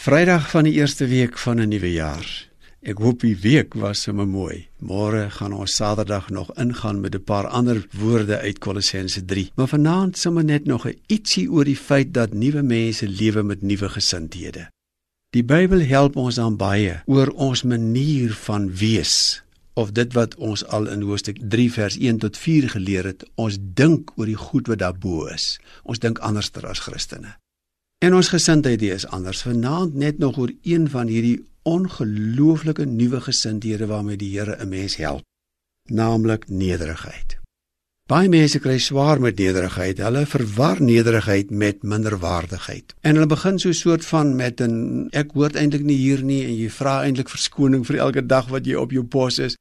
Vrydag van die eerste week van 'n nuwe jaar. Ek hoop die week was sommer mooi. Môre gaan ons Saterdag nog ingaan met 'n paar ander woorde uit Kolossense 3. Maar vanaand sommer net nog 'n ietsie oor die feit dat nuwe mense lewe met nuwe gesindhede. Die Bybel help ons aan baie oor ons manier van wees of dit wat ons al in hoofstuk 3 vers 1 tot 4 geleer het. Ons dink oor die goed wat daarbo is. Ons dink anderster as Christene. En ons gesindheid is anders. Vanaand net nog oor een van hierdie ongelooflike nuwe gesindhede waarmee die Here 'n mens help, naamlik nederigheid. Baie mense kry swaar met nederigheid. Hulle verwar nederigheid met minderwaardigheid. En hulle begin so 'n soort van met 'n ek hoort eintlik nie hier nie en jy vra eintlik verskoning vir elke dag wat jy op jou pos is.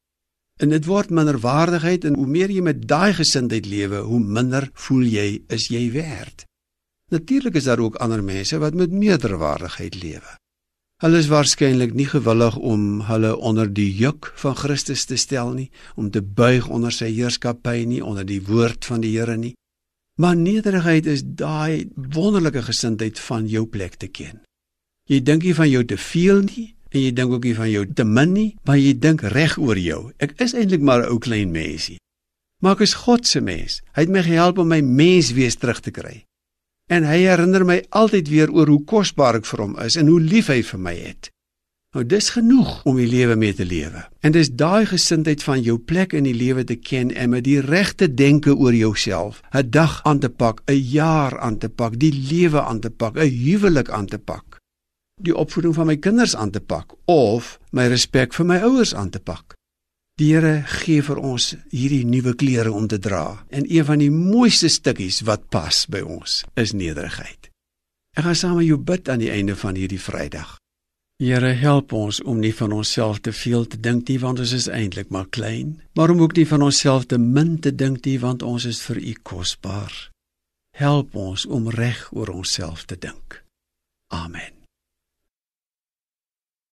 En dit word minderwaardigheid en hoe meer jy met daai gesindheid lewe, hoe minder voel jy is jy werd. Natuurlik is daar ook ander mense wat met meerderwaardigheid lewe. Hulle is waarskynlik nie gewillig om hulle onder die juk van Christus te stel nie, om te buig onder sy heerskappy nie, onder die woord van die Here nie. Maar nederigheid is daai wonderlike gesindheid van jou plek te ken. Jy dink nie van jou te veel nie en jy dink ook nie van jou te min nie, maar jy dink reg oor jou. Ek is eintlik maar 'n ou klein mensie. Maar ek is God se mens. Hy het my gehelp om my mens wees terug te kry en hy herinner my altyd weer oor hoe kosbaar ek vir hom is en hoe lief hy vir my het. Nou dis genoeg om die lewe mee te lewe. En dis daai gesindheid van jou plek in die lewe te ken en met die regte denke oor jouself, 'n dag aan te pak, 'n jaar aan te pak, die lewe aan te pak, 'n huwelik aan te pak, die opvoeding van my kinders aan te pak of my respek vir my ouers aan te pak. Die Here gee vir ons hierdie nuwe klere om te dra en een van die mooiste stukkies wat pas by ons is nederigheid. Ek gaan saam met jou bid aan die einde van hierdie Vrydag. Here help ons om nie van onsself te veel te dink nie want ons is eintlik maar klein, maar om ook nie van onsself te min te dink nie want ons is vir U kosbaar. Help ons om reg oor onsself te dink. Amen.